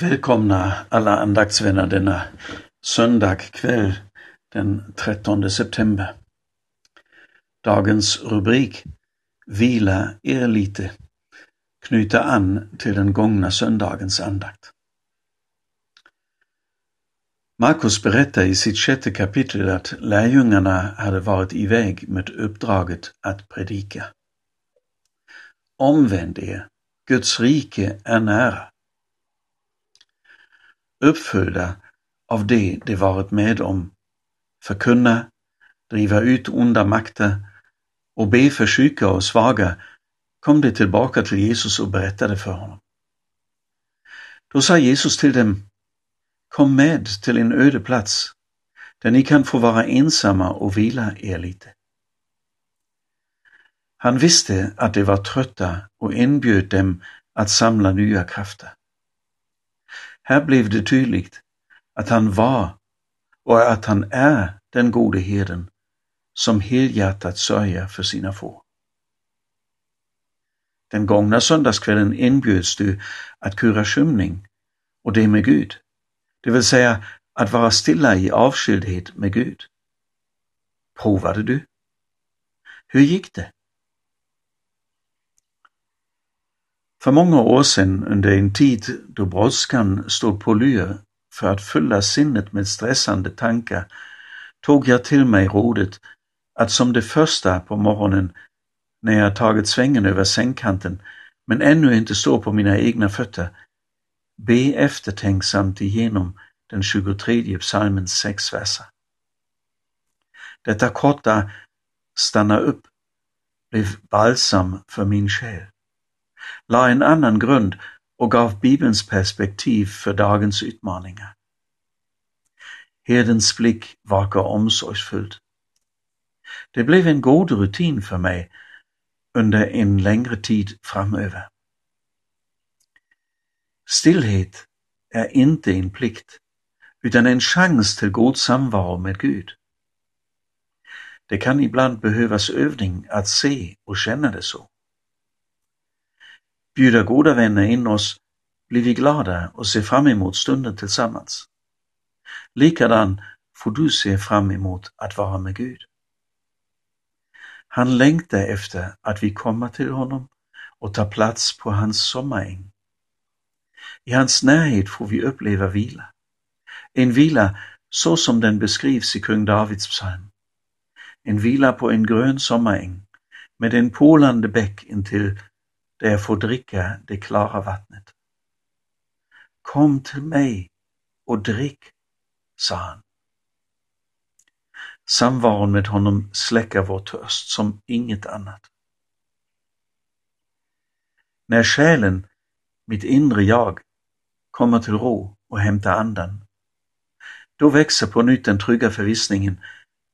Välkomna alla andaktsvänner denna söndagkväll den 13 september. Dagens rubrik Vila er lite knyter an till den gångna söndagens andakt. Markus berättar i sitt sjätte kapitel att lärjungarna hade varit iväg med uppdraget att predika. Omvänd er, Guds rike är nära uppfyllda av det de varit med om, förkunna, driva ut onda makter och be för sjuka och svaga kom de tillbaka till Jesus och berättade för honom. Då sa Jesus till dem, kom med till en öde plats där ni kan få vara ensamma och vila er lite. Han visste att de var trötta och inbjöd dem att samla nya krafter. Här blev det tydligt att han var och att han är den gode herden som helhjärtat sörjer för sina får. Den gångna söndagskvällen inbjöds du att kura skymning och det med Gud, det vill säga att vara stilla i avskildhet med Gud. Provade du? Hur gick det? För många år sedan, under en tid då brådskan stod på lyr för att fylla sinnet med stressande tankar, tog jag till mig rådet att som det första på morgonen, när jag tagit svängen över sängkanten, men ännu inte står på mina egna fötter, be eftertänksamt igenom den 23 psalmens sex verser. Detta korta stanna upp blev balsam för min själ la en annan grund och gav Bibelns perspektiv för dagens utmaningar. Herdens blick vakar omsorgsfullt. Det blev en god rutin för mig under en längre tid framöver. Stillhet är inte en plikt, utan en chans till god samvaro med Gud. Det kan ibland behövas övning att se och känna det så. Bjuder goda vänner in oss blir vi glada och ser fram emot stunden tillsammans. Likadan får du se fram emot att vara med Gud. Han längtar efter att vi kommer till honom och tar plats på hans sommaräng. I hans närhet får vi uppleva vila. En vila så som den beskrivs i kung Davids psalm. En vila på en grön sommaräng med en polande bäck intill där jag får dricka det klara vattnet. Kom till mig och drick, sa han. Samvaron med honom släcker vår törst som inget annat. När själen, mitt inre jag, kommer till ro och hämtar andan, då växer på nytt den trygga förvissningen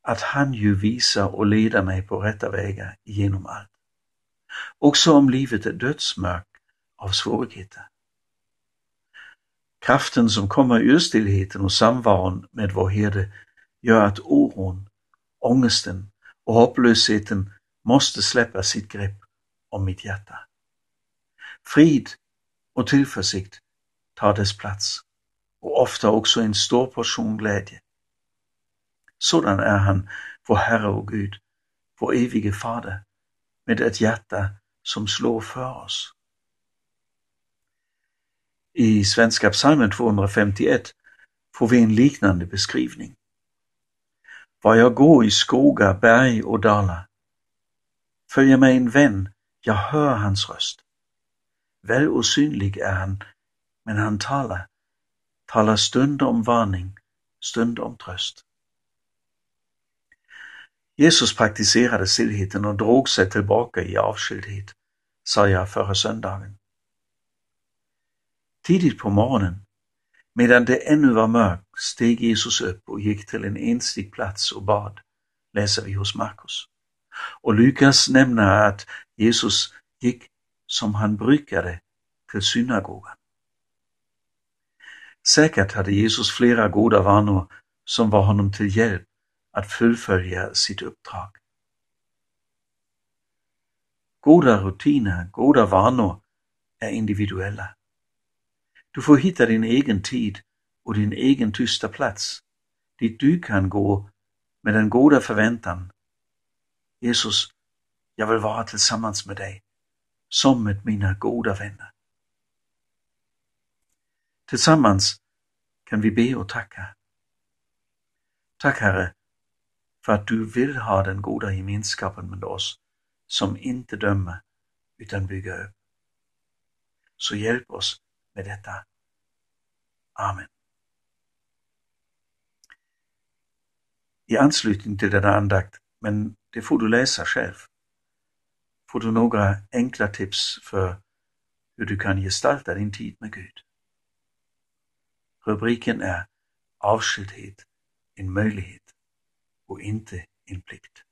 att han ju visar och leder mig på rätta vägar genom allt. Också om livet är dödsmörk av svårigheter. Kraften som kommer ur stillheten och samvaron med vår herde gör att oron, ångesten och hopplösheten måste släppa sitt grepp om mitt hjärta. Frid och tillförsikt tar dess plats och ofta också en stor portion glädje. Sådan är han, vår Herre och Gud, vår evige Fader, med ett hjärta som slår för oss. I Svenska psalmen 251 får vi en liknande beskrivning. Var jag går i skogar, berg och dalar, följer mig en vän, jag hör hans röst. Väl osynlig är han, men han talar, talar stund om varning, stund om tröst. Jesus praktiserade stillheten och drog sig tillbaka i avskildhet, sa jag förra söndagen. Tidigt på morgonen, medan det ännu var mörkt, steg Jesus upp och gick till en enslig plats och bad, läser vi hos Markus. Och Lukas nämner att Jesus gick som han brukade till synagogan. Säkert hade Jesus flera goda vanor som var honom till hjälp att fullfölja sitt uppdrag. Goda rutiner, goda vanor är individuella. Du får hitta din egen tid och din egen tysta plats, dit du kan gå med den goda förväntan. Jesus, jag vill vara tillsammans med dig, som med mina goda vänner. Tillsammans kan vi be och tacka. Tack Herre, för att du vill ha den goda gemenskapen med oss, som inte dömer utan bygger upp. Så hjälp oss med detta. Amen. I anslutning till denna andakt, men det får du läsa själv, får du några enkla tips för hur du kan gestalta din tid med Gud. Rubriken är Avskildhet, en möjlighet och inte en plikt.